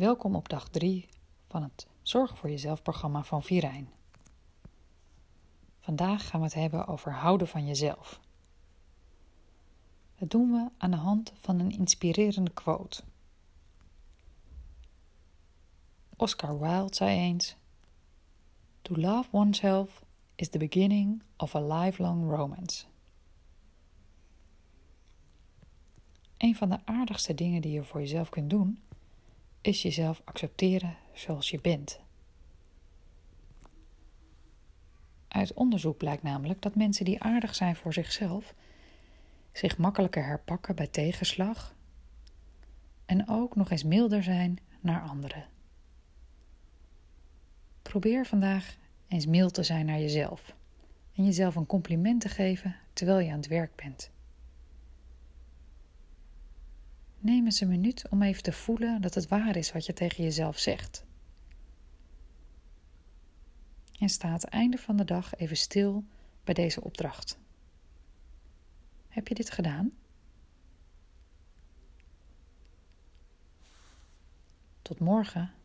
Welkom op dag 3 van het Zorg voor Jezelf programma van Virijn. Vandaag gaan we het hebben over houden van jezelf. Dat doen we aan de hand van een inspirerende quote. Oscar Wilde zei eens: To love oneself is the beginning of a lifelong romance. Een van de aardigste dingen die je voor jezelf kunt doen, is jezelf accepteren zoals je bent. Uit onderzoek blijkt namelijk dat mensen die aardig zijn voor zichzelf zich makkelijker herpakken bij tegenslag en ook nog eens milder zijn naar anderen. Probeer vandaag eens mild te zijn naar jezelf en jezelf een compliment te geven terwijl je aan het werk bent. Neem eens een minuut om even te voelen dat het waar is wat je tegen jezelf zegt. En sta het einde van de dag even stil bij deze opdracht. Heb je dit gedaan? Tot morgen.